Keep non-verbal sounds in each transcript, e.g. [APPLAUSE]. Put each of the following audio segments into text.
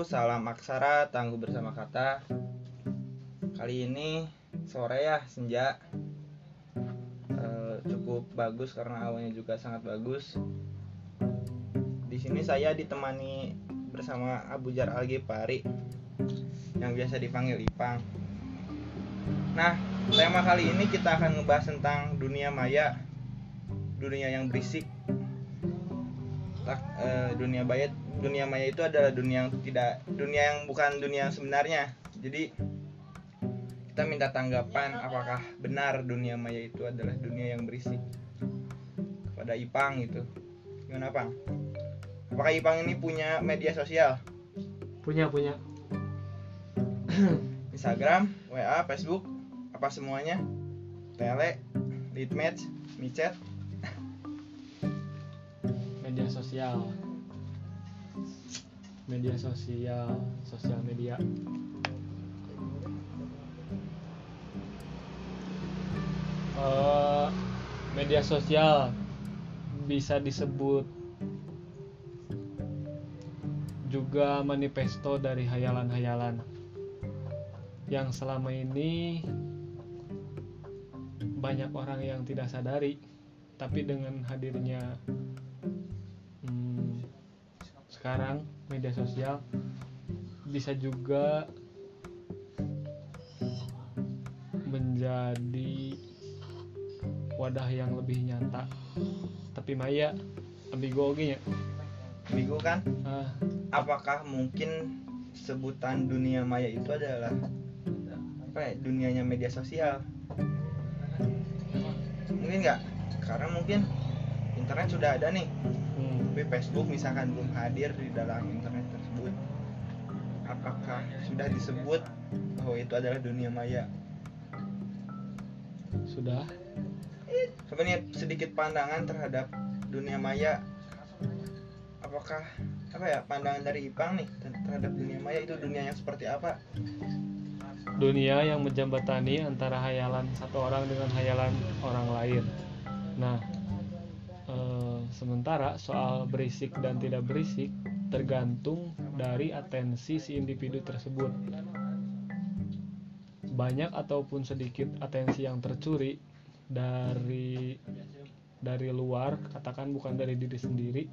Salam aksara, tangguh bersama kata. Kali ini sore ya, senja. Eh, cukup bagus karena awalnya juga sangat bagus. Di sini saya ditemani bersama Abu Jar Al Ghifari yang biasa dipanggil Ipang. Nah, tema kali ini kita akan ngebahas tentang dunia maya, dunia yang berisik. Tak- eh, dunia maya, dunia maya itu adalah dunia yang tidak, dunia yang bukan dunia yang sebenarnya. Jadi kita minta tanggapan apakah benar dunia maya itu adalah dunia yang berisik kepada Ipang gitu. Gimana Pang? Apakah Ipang ini punya media sosial? punya punya [CLEARS THROAT] Instagram, WA, Facebook, apa semuanya? Tele, Leadmatch, micet, media sosial media sosial sosial media. Eh, media sosial bisa disebut juga manifesto dari hayalan-hayalan yang selama ini banyak orang yang tidak sadari tapi dengan hadirnya hmm, sekarang media sosial bisa juga menjadi wadah yang lebih nyata tapi maya ambigu oge nya Bigo kan? ah, Apakah mungkin sebutan dunia maya itu adalah apa ya, dunianya media sosial? Mungkin nggak? Karena mungkin internet sudah ada nih, tapi Facebook misalkan belum hadir di dalam internet tersebut. Apakah sudah disebut bahwa itu adalah dunia maya? sudah sebenarnya sedikit pandangan terhadap dunia maya apakah apa ya pandangan dari Ipang nih ter- terhadap dunia maya itu dunia yang seperti apa dunia yang menjembatani antara hayalan satu orang dengan hayalan orang lain. Nah, eh, sementara soal berisik dan tidak berisik tergantung dari atensi si individu tersebut. Banyak ataupun sedikit atensi yang tercuri dari dari luar, katakan bukan dari diri sendiri,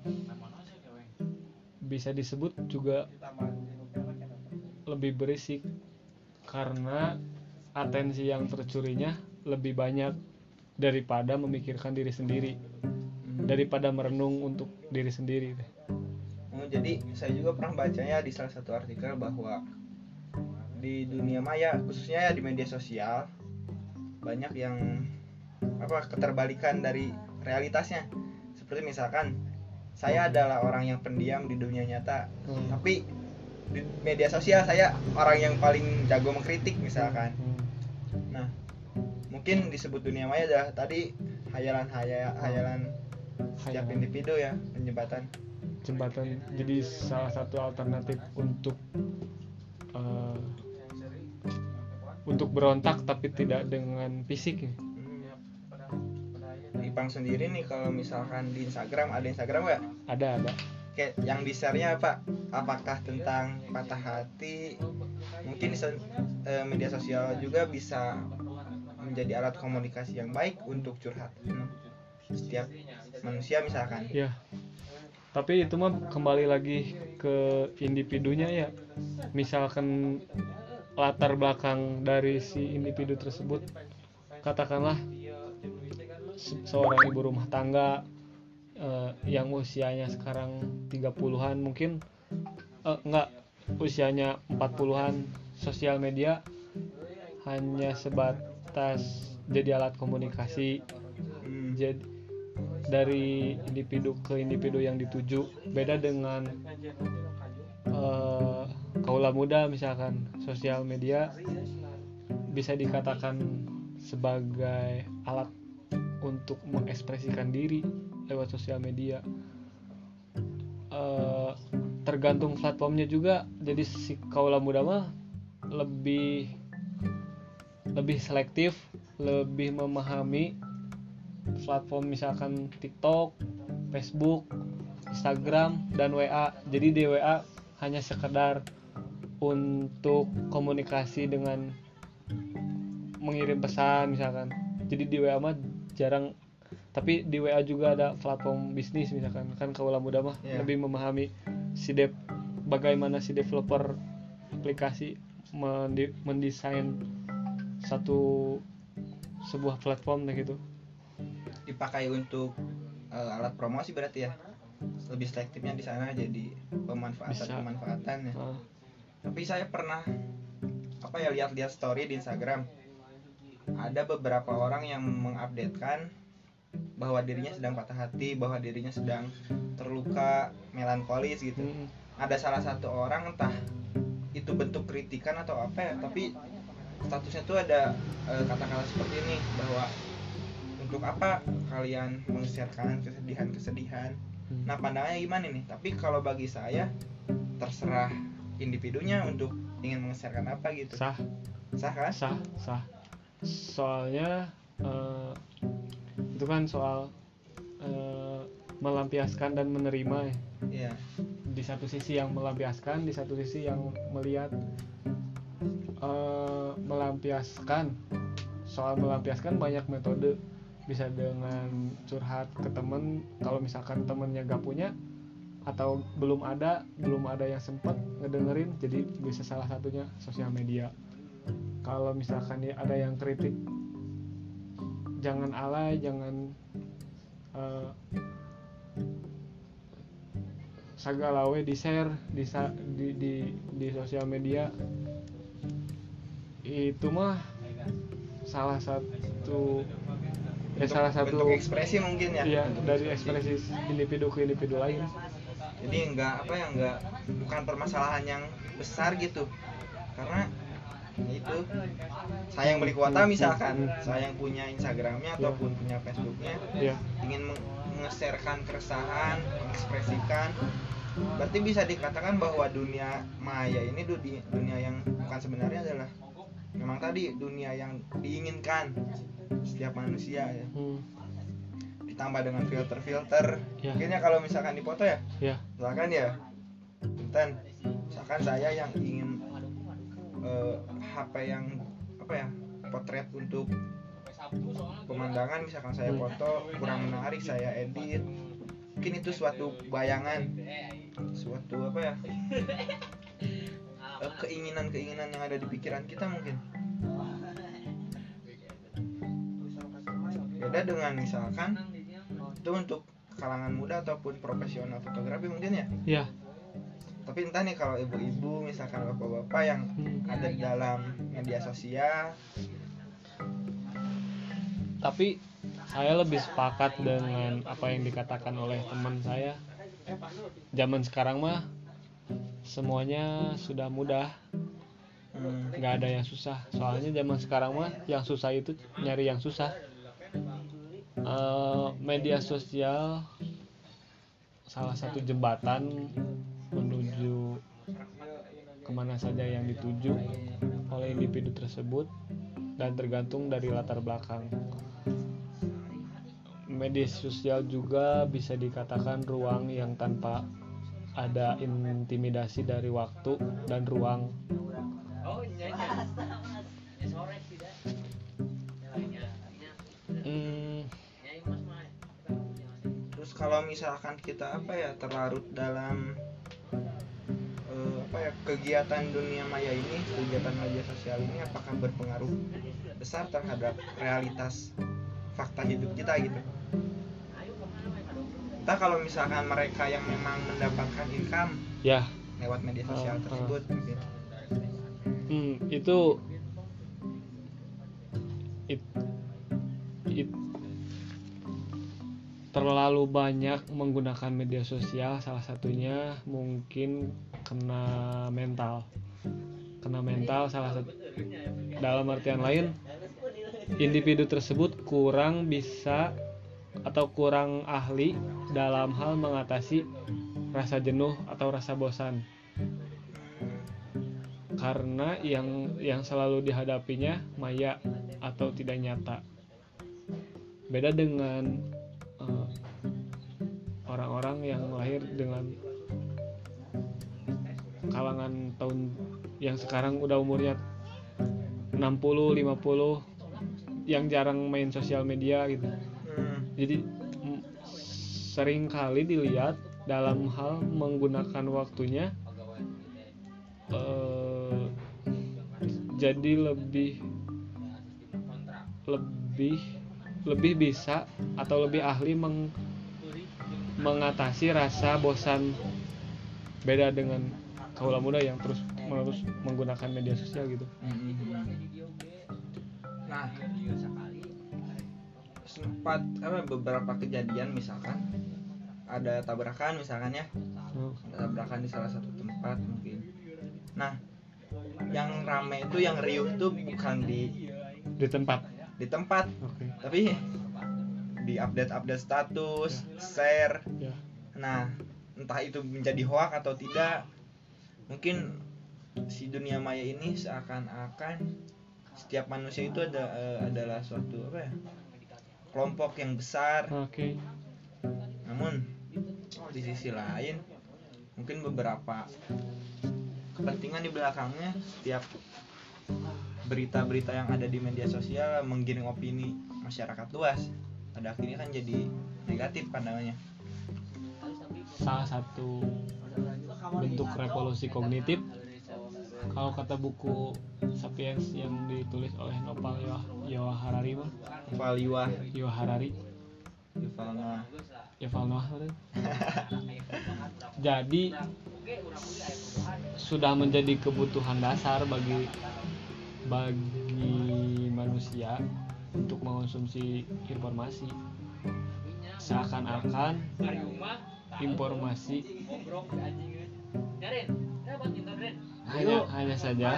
bisa disebut juga lebih berisik karena atensi yang tercurinya lebih banyak daripada memikirkan diri sendiri daripada merenung untuk diri sendiri Oh, jadi saya juga pernah bacanya di salah satu artikel bahwa di dunia maya khususnya ya di media sosial banyak yang apa keterbalikan dari realitasnya seperti misalkan saya adalah orang yang pendiam di dunia nyata Hmm. tapi di media sosial saya orang yang paling jago mengkritik misalkan Hmm. nah mungkin disebut dunia maya adalah tadi hayalan haya- hayalan setiap individu ya penjembatan jembatan jadi salah satu alternatif untuk eh, untuk berontak tapi tidak dengan fisik Hmm. Ipang sendiri nih kalau misalkan di Instagram ada Instagram nggak? ada ada Kayak yang di share-nya apa? Apakah tentang patah hati? Mungkin eh, media sosial juga bisa menjadi alat komunikasi yang baik untuk curhat. Hmm. Setiap manusia misalkan. ya tapi itu mah kembali lagi ke individunya ya misalkan latar belakang dari si individu tersebut katakanlah se- seorang ibu rumah tangga eh, yang usianya sekarang 30-an mungkin eh, enggak usianya 40-an sosial media hanya sebatas jadi alat komunikasi Hmm. jadi dari individu ke individu yang dituju. Beda dengan eh, kaula muda misalkan sosial media bisa dikatakan sebagai alat untuk mengekspresikan diri lewat sosial media. Eh, tergantung platformnya juga. Jadi si kaula muda mah lebih lebih selektif lebih memahami platform misalkan TikTok, Facebook, Instagram dan WA. Jadi di WA hanya sekedar untuk komunikasi dengan mengirim pesan misalkan jadi di WA mah jarang tapi di WA juga ada platform bisnis misalkan kan kaulah muda mah Iya. lebih memahami si dev bagaimana si developer aplikasi mendesain satu sebuah platform kayak gitu dipakai untuk eh, alat promosi berarti ya? Lebih selektifnya di sana jadi pemanfaatan Bisa. pemanfaatan ya Nah, tapi saya pernah apa ya lihat-lihat story di Instagram. Ada beberapa orang yang mengupdatekan bahwa dirinya sedang patah hati bahwa dirinya sedang terluka melankolis gitu. Mm, ada salah satu orang entah itu bentuk kritikan atau apa ya tapi statusnya tuh ada eh, kata-kata seperti ini bahwa untuk apa kalian mengeserkan kesedihan-kesedihan? Mm. nah pandangannya gimana nih? Tapi kalau bagi saya terserah individunya untuk ingin mengeserkan apa gitu. Sah. Sah kan? Sah sah. Soalnya eh, itu kan soal eh, melampiaskan dan menerima ya. Iya. Di satu sisi yang melampiaskan di satu sisi yang melihat eh, melampiaskan. Soal melampiaskan banyak metode bisa dengan curhat ke temen kalau misalkan temennya gak punya atau belum ada belum ada yang sempet ngedengerin jadi bisa salah satunya sosial media. Kalau misalkan ada yang kritik jangan alay jangan eh, sagalawe di share di, di di di sosial media. Itu mah salah satu ya Bentuk- salah satu bentuk ekspresi mungkin ya. Iya bentuk dari ekspresi. individu ke individu lain. Jadi enggak apa ya enggak bukan permasalahan yang besar gitu. Karena ya itu saya yang beli kuota misalkan saya yang punya Instagramnya ataupun punya Facebooknya ya ingin meng- mengeserkan keresahan mengekspresikan berarti bisa dikatakan bahwa dunia maya ini dunia yang bukan sebenarnya adalah memang tadi dunia yang diinginkan setiap manusia ya. Hmm, ditambah dengan filter-filter. Ya. mungkin ya kalau misalkan dipoto ya ya. misalkan ya Punten, misalkan saya yang ingin eh, HP yang apa ya potret untuk pemandangan misalkan saya Hmm. foto kurang menarik saya edit. Mungkin itu suatu bayangan suatu apa ya [LAUGHS] eh, keinginan-keinginan yang ada di pikiran kita mungkin beda dengan misalkan itu untuk kalangan muda ataupun profesional fotografi mungkin ya? Ya tapi entah nih kalau ibu-ibu misalkan bapak-bapak yang hmm. ada di dalam media sosial. Tapi saya lebih sepakat dengan apa yang dikatakan oleh teman saya. Zaman sekarang mah semuanya sudah mudah. Hmm, nggak ada yang susah. Soalnya zaman sekarang mah yang susah itu nyari yang susah Eh, media sosial salah satu jembatan menuju ke mana saja yang dituju oleh individu tersebut dan tergantung dari latar belakang. Media sosial juga bisa dikatakan ruang yang tanpa ada intimidasi dari waktu dan ruang. Hmm, kalau misalkan kita apa ya terlarut dalam eh, apa ya kegiatan dunia maya ini kegiatan media sosial ini apakah berpengaruh besar terhadap realitas fakta hidup kita gitu? Entah kalau misalkan mereka yang memang mendapatkan income ya. lewat media sosial ah. tersebut mungkin Hmm, itu terlalu banyak menggunakan media sosial salah satunya mungkin kena mental. Kena mental salah satu. Dalam artian lain individu tersebut kurang bisa atau kurang ahli dalam hal mengatasi rasa jenuh atau rasa bosan. Karena yang yang selalu dihadapinya maya atau tidak nyata. Beda dengan orang-orang yang lahir dengan kalangan tahun yang sekarang udah umurnya 60 50 yang jarang main sosial media gitu Hmm. jadi sering kali dilihat dalam hal menggunakan waktunya eh, jadi lebih lebih lebih bisa atau lebih ahli meng- mengatasi rasa bosan beda dengan kaula muda yang terus menerus menggunakan media sosial gitu. Nah, sempat apa beberapa kejadian misalkan ada tabrakan misalkan ya, Oh, ada tabrakan di salah satu tempat mungkin. Nah, yang rame itu yang riuh tuh bukan di di tempat. di tempat, tapi di update-update status, share. ya Nah, entah itu menjadi hoak atau tidak, mungkin si dunia maya ini seakan-akan setiap manusia itu ada eh, adalah suatu apa ya kelompok yang besar. oke Namun di sisi lain mungkin beberapa kepentingan di belakangnya setiap berita-berita yang ada di media sosial menggiring opini masyarakat luas. Pada akhirnya kan jadi negatif pandangannya. salah satu bentuk revolusi kognitif kalau kata buku Sapiens yang ditulis oleh Noval Yoha, Yoha Harari mah Harari Yuval Noah Yuval Noah betul. [LAUGHS] jadi sudah menjadi kebutuhan dasar bagi bagi manusia untuk mengonsumsi informasi. Seakan-akan informasi hanya hanya saja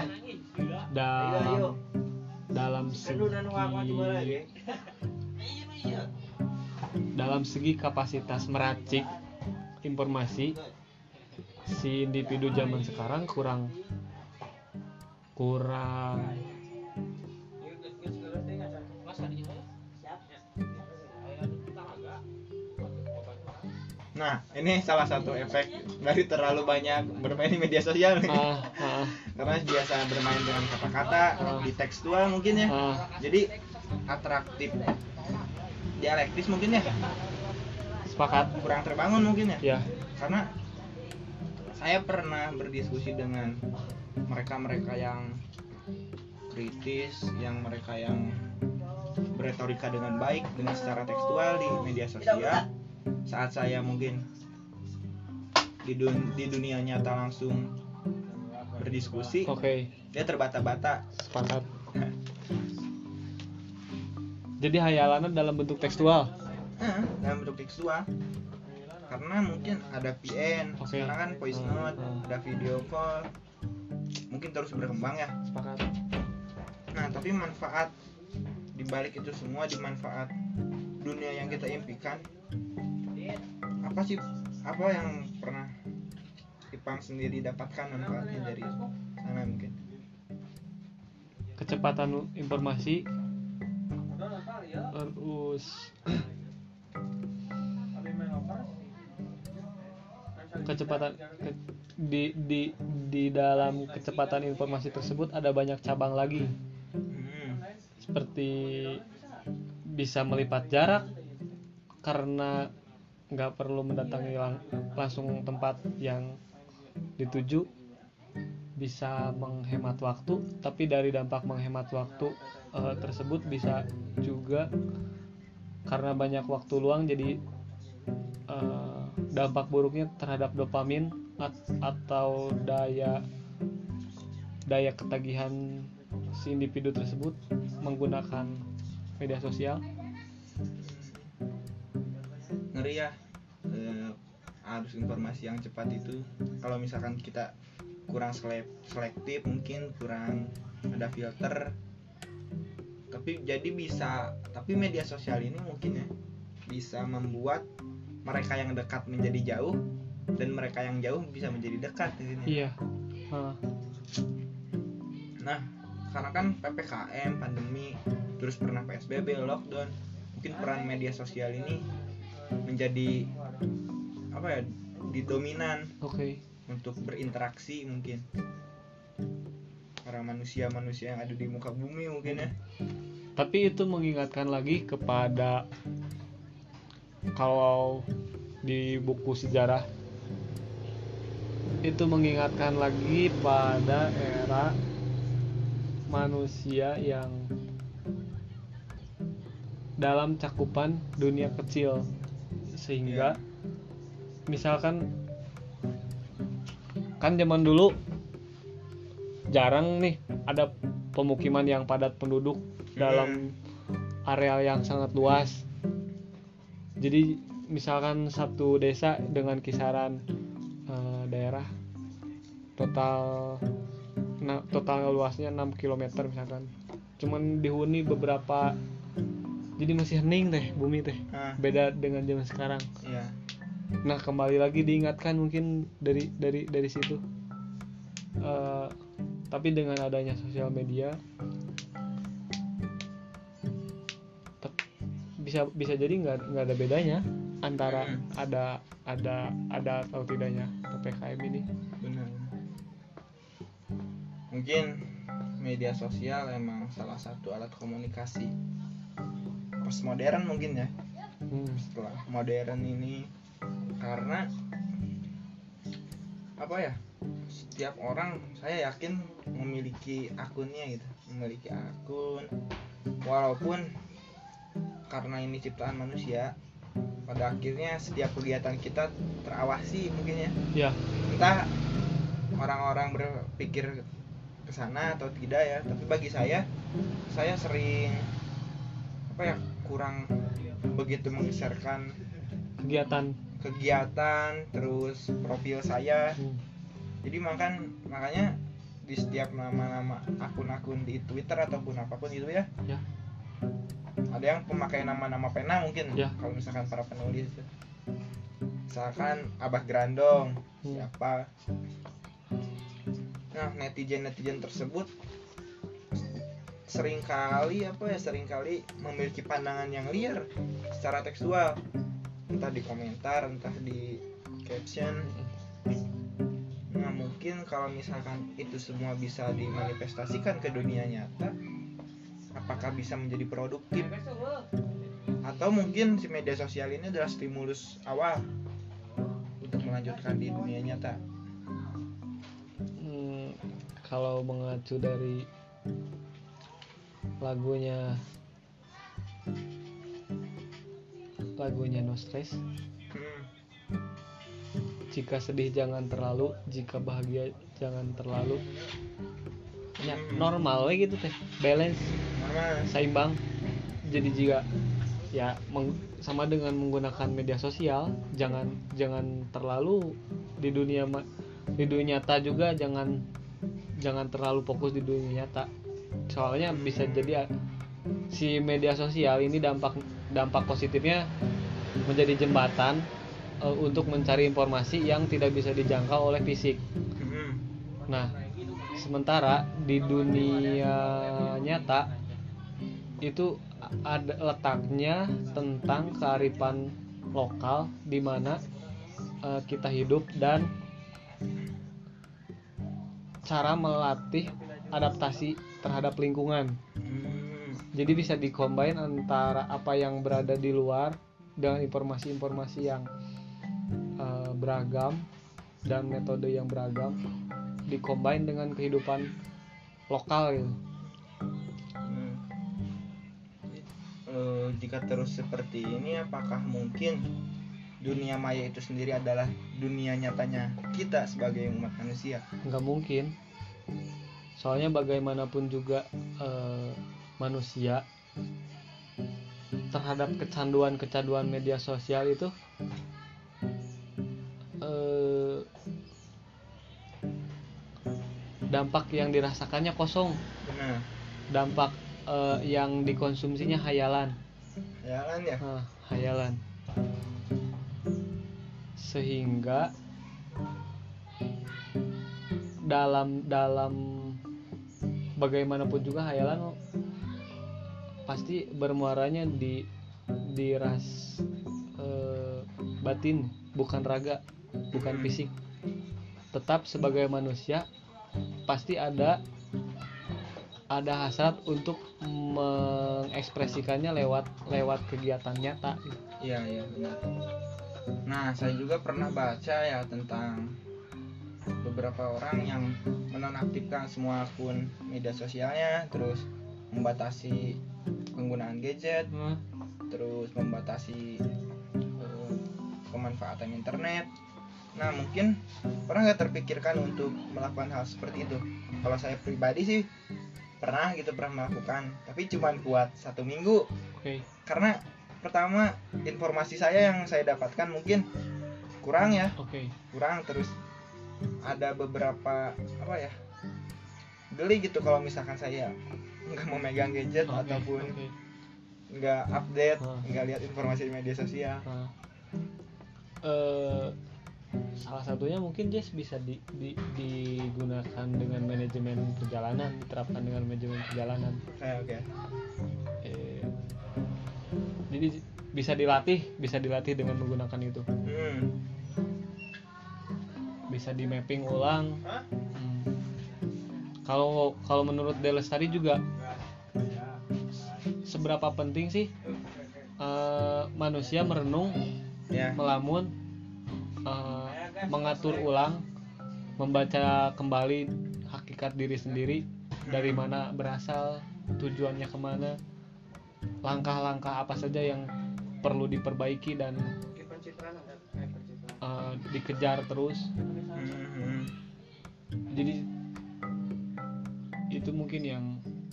dalam dalam segi dalam segi kapasitas meracik informasi si individu zaman sekarang kurang kurang. Nah, ini salah satu efek dari terlalu banyak bermain di media sosial nih. ah, ah, Karena biasa bermain dengan kata-kata di tekstual mungkin ya. ah, Jadi atraktif. Dialektis mungkin ya. Sepakat. Kurang terbangun mungkin ya. ya. Karena saya pernah berdiskusi dengan mereka-mereka yang kritis, yang mereka yang berretorika dengan baik dengan secara tekstual di media sosial. Saat saya mungkin di, dun- di dunia nyata langsung berdiskusi, oke dia terbata-bata. sepakat jadi hayalannya dalam bentuk tekstual Nah, dalam bentuk tekstual. Karena mungkin ada PN, Oke. sekarang kan voice Hmm, note, hmm. ada video call, mungkin terus berkembang ya. sepakat. Nah, tapi manfaat di balik itu semua di manfaat dunia yang kita impikan apa sih apa yang pernah Ipang sendiri dapatkan manfaatnya dari sana mungkin? Kecepatan informasi. Terus kecepatan ke- di di di dalam kecepatan informasi tersebut ada banyak cabang lagi. Seperti bisa melipat jarak karena nggak perlu mendatangi lang- langsung tempat yang dituju. Bisa menghemat waktu tapi dari dampak menghemat waktu eh, tersebut bisa juga karena banyak waktu luang jadi eh, dampak buruknya terhadap dopamin atau daya daya ketagihan si individu tersebut menggunakan media sosial? Ngeri ya eh, arus informasi yang cepat itu. Kalau misalkan kita kurang selek- selektif mungkin kurang ada filter. Tapi jadi bisa tapi media sosial ini mungkin ya bisa membuat mereka yang dekat menjadi jauh dan mereka yang jauh bisa menjadi dekat di sini. iya Ah, Nah, karena kan PPKM, pandemi, terus pernah PSBB, lockdown, mungkin peran media sosial ini menjadi apa ya, didominan oke untuk berinteraksi mungkin. para manusia-manusia yang ada di muka bumi mungkin ya tapi itu mengingatkan lagi kepada kalau di buku sejarah itu mengingatkan lagi pada era manusia yang dalam cakupan dunia kecil. Sehingga misalkan kan zaman dulu jarang nih ada pemukiman yang padat penduduk dalam area yang sangat luas. Jadi misalkan satu desa dengan kisaran eh, daerah total na- total luasnya 6 km misalkan. Cuman dihuni beberapa jadi masih hening teh bumi teh. Nah beda dengan zaman sekarang. Iya. Nah kembali lagi diingatkan mungkin dari dari dari situ. Eh, tapi dengan adanya sosial media bisa bisa jadi nggak nggak ada bedanya antara Hmm. ada ada ada atau tidaknya ppkm ini. Benar. Mungkin media sosial emang salah satu alat komunikasi postmodern mungkin ya. Hmm, setelah modern ini. Karena apa ya setiap orang saya yakin memiliki akunnya gitu. Memiliki akun. Walaupun karena ini ciptaan manusia pada akhirnya setiap kegiatan kita terawasi mungkin ya. Ya. Entah orang-orang berpikir ke sana atau tidak ya tapi bagi saya saya sering apa ya kurang begitu mengeserkan kegiatan. Kegiatan terus profil saya. Hmm, jadi makan makanya di setiap nama-nama akun-akun di Twitter ataupun apa pun itu ya ya ada yang pemakai nama-nama pena mungkin Ya. kalau misalkan para penulis misalkan Abah Grandong Hmm. siapa nah netizen netizen tersebut sering kali apa ya sering kali memiliki pandangan yang liar secara tekstual entah di komentar entah di caption nah mungkin kalau misalkan itu semua bisa dimanifestasikan ke dunia nyata apakah bisa menjadi produktif? Atau mungkin si media sosial ini adalah stimulus awal untuk melanjutkan di dunia nyata? Hmm, kalau mengacu dari lagunya lagunya No Stress. Hmm, jika sedih jangan terlalu. Jika bahagia jangan terlalu ya normal we gitu teh. Balance normal. seimbang. Jadi jika ya meng- sama dengan menggunakan media sosial jangan jangan terlalu di dunia di dunia nyata juga jangan jangan terlalu fokus di dunia nyata. Soalnya bisa jadi ya, si media sosial ini dampak dampak positifnya menjadi jembatan eh, untuk mencari informasi yang tidak bisa dijangkau oleh fisik. Hmm, Nah, sementara di dunia nyata itu ada letaknya tentang kearifan lokal di mana eh, kita hidup dan cara melatih adaptasi terhadap lingkungan. hmm, Jadi bisa dikombin antara apa yang berada di luar dengan informasi-informasi yang eh, beragam dan metode yang beragam dikombin dengan kehidupan lokal gitu. hmm. Eh, jika terus seperti ini apakah mungkin dunia maya itu sendiri adalah dunia nyatanya kita sebagai umat manusia nggak mungkin soalnya bagaimanapun juga eh, manusia terhadap kecanduan-kecanduan media sosial itu dampak yang dirasakannya kosong. Benar. Dampak eh, yang dikonsumsinya hayalan ya kan ya? Ah, hayalan sehingga dalam dalam bagaimanapun juga hayalan pasti bermuaranya di di ras eh, batin bukan raga bukan Hmm. fisik. Tetap sebagai manusia pasti ada ada hasrat untuk mengekspresikannya lewat lewat kegiatan nyata. Iya iya benar. Nah saya juga pernah baca ya tentang beberapa orang yang menonaktifkan semua akun media sosialnya, terus membatasi penggunaan gadget, Hah? terus membatasi eh, pemanfaatan internet. Nah mungkin pernah nggak terpikirkan untuk melakukan hal seperti itu? Kalau saya pribadi sih pernah gitu pernah melakukan, tapi cuma buat satu minggu. Oke. Karena pertama informasi saya yang saya dapatkan mungkin kurang ya. Oke. Kurang terus ada beberapa apa ya geli gitu kalau misalkan saya nggak mau megang gadget Oke, ataupun oke. nggak update nggak lihat informasi di media sosial salah satunya mungkin Jess bisa di- di- digunakan dengan manajemen perjalanan diterapkan dengan manajemen perjalanan. Eh, oke. Eh, jadi bisa dilatih bisa dilatih dengan menggunakan itu. Hmm. bisa di mapping ulang Hmm. kalau kalau menurut Deles tadi juga seberapa penting sih eh, manusia merenung ya. melamun eh, mengatur ulang membaca kembali hakikat diri sendiri dari mana berasal tujuannya ke mana langkah-langkah apa saja yang perlu diperbaiki dan eh, dikejar terus. Hmm, hmm. jadi itu mungkin yang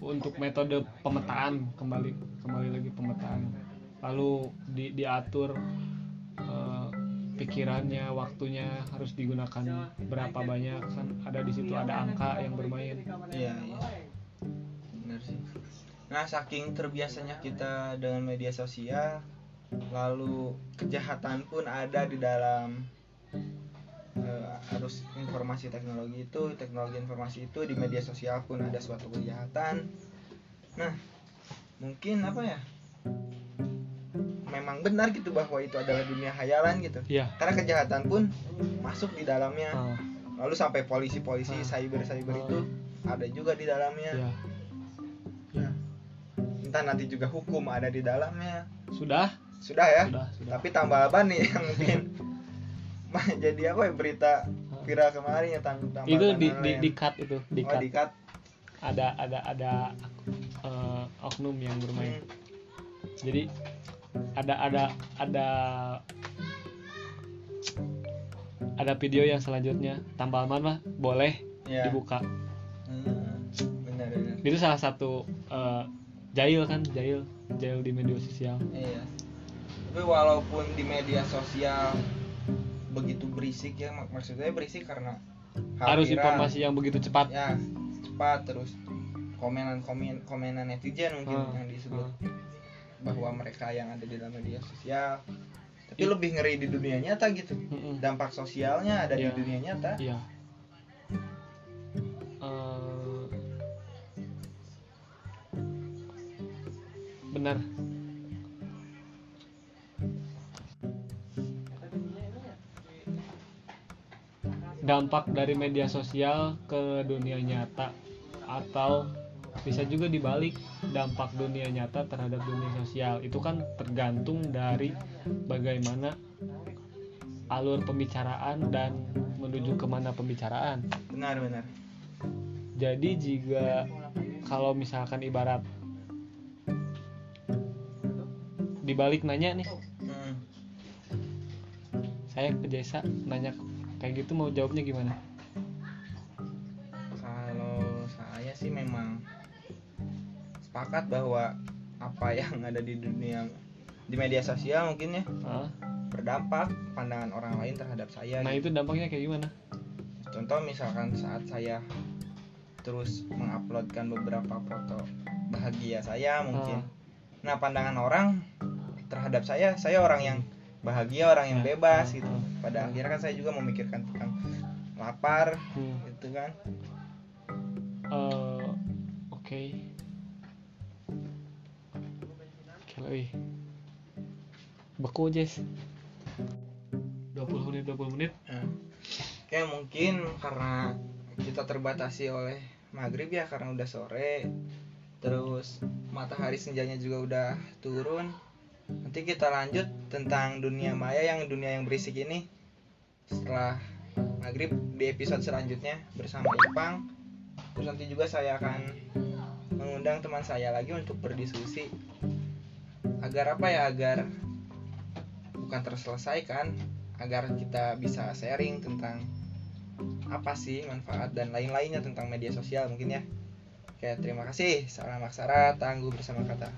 untuk metode pemetaan kembali kembali lagi pemetaan. Lalu di, diatur eh, pikirannya waktunya harus digunakan berapa banyak. Kan ada di situ ada angka yang bermain. Iya iya. Benar sih. Nah saking terbiasanya kita dengan media sosial lalu kejahatan pun ada di dalam eh, arus informasi teknologi itu teknologi informasi itu di media sosial pun ada suatu kejahatan. Nah mungkin apa ya memang benar gitu bahwa itu adalah dunia hayalan gitu. Ya karena kejahatan pun masuk di dalamnya. Ah, lalu sampai polisi-polisi Ah. cyber-cyber Ah. itu ada juga di dalamnya. Ya Ya. entah nanti juga hukum ada di dalamnya. Sudah? Sudah ya? Sudah sudah. Tapi tambah apa nih yang mungkin. [LAUGHS] Jadi apa ya berita viral kemarin ya tang tambah itu di di, di cut itu di oh cut. di cut. Ada ada ada eh, oknum yang bermain. Hmm. jadi ada ada ada ada video yang selanjutnya. Tambah aman mah boleh ya dibuka. Hmm, benar benar. Itu salah satu eh, jail kan? Jail jail di media sosial. Iya. Tapi walaupun di media sosial begitu berisik ya mak- maksudnya berisik karena harus viral. informasi yang begitu cepat. Ya cepat terus komenan komen komenan netizen mungkin Ah, yang disebut. ah. Bahwa mereka yang ada di dalam media sosial tapi It- lebih ngeri di dunia nyata gitu dampak sosialnya ada Iya. di dunia nyata Iya. Eh, benar. Dampak dari media sosial ke dunia nyata atau bisa juga dibalik dampak dunia nyata terhadap dunia sosial. Itu kan tergantung dari bagaimana alur pembicaraan dan menuju ke mana pembicaraan. Benar benar. Jadi jika kalau misalkan ibarat dibalik nanya nih Hmm. saya ke Jesa nanya kayak gitu mau jawabnya gimana sepakat bahwa apa yang ada di dunia di media sosial mungkin ya Hah? berdampak pandangan orang lain terhadap saya nah gitu. itu dampaknya kayak gimana contoh misalkan saat saya terus menguploadkan beberapa foto bahagia saya mungkin nah pandangan orang terhadap saya saya orang yang bahagia orang yang Ya. bebas Ya. gitu Ya. pada Ya. akhirnya kan saya juga memikirkan tentang lapar Hmm. gitu kan Eh, oke oke lebih beku Jess 20 menit 20 menit. Nah, kayak mungkin karena kita terbatasi oleh maghrib ya karena udah sore terus matahari senjanya juga udah turun. Nanti kita lanjut tentang dunia maya yang dunia yang berisik ini setelah maghrib di episode selanjutnya bersama Ipang. Terus nanti juga saya akan mengundang teman saya lagi untuk berdiskusi agar apa ya agar bukan terselesaikan agar kita bisa sharing tentang apa sih manfaat dan lain-lainnya tentang media sosial mungkin ya Oke, terima kasih. Salam aksara, tangguh bersama kata.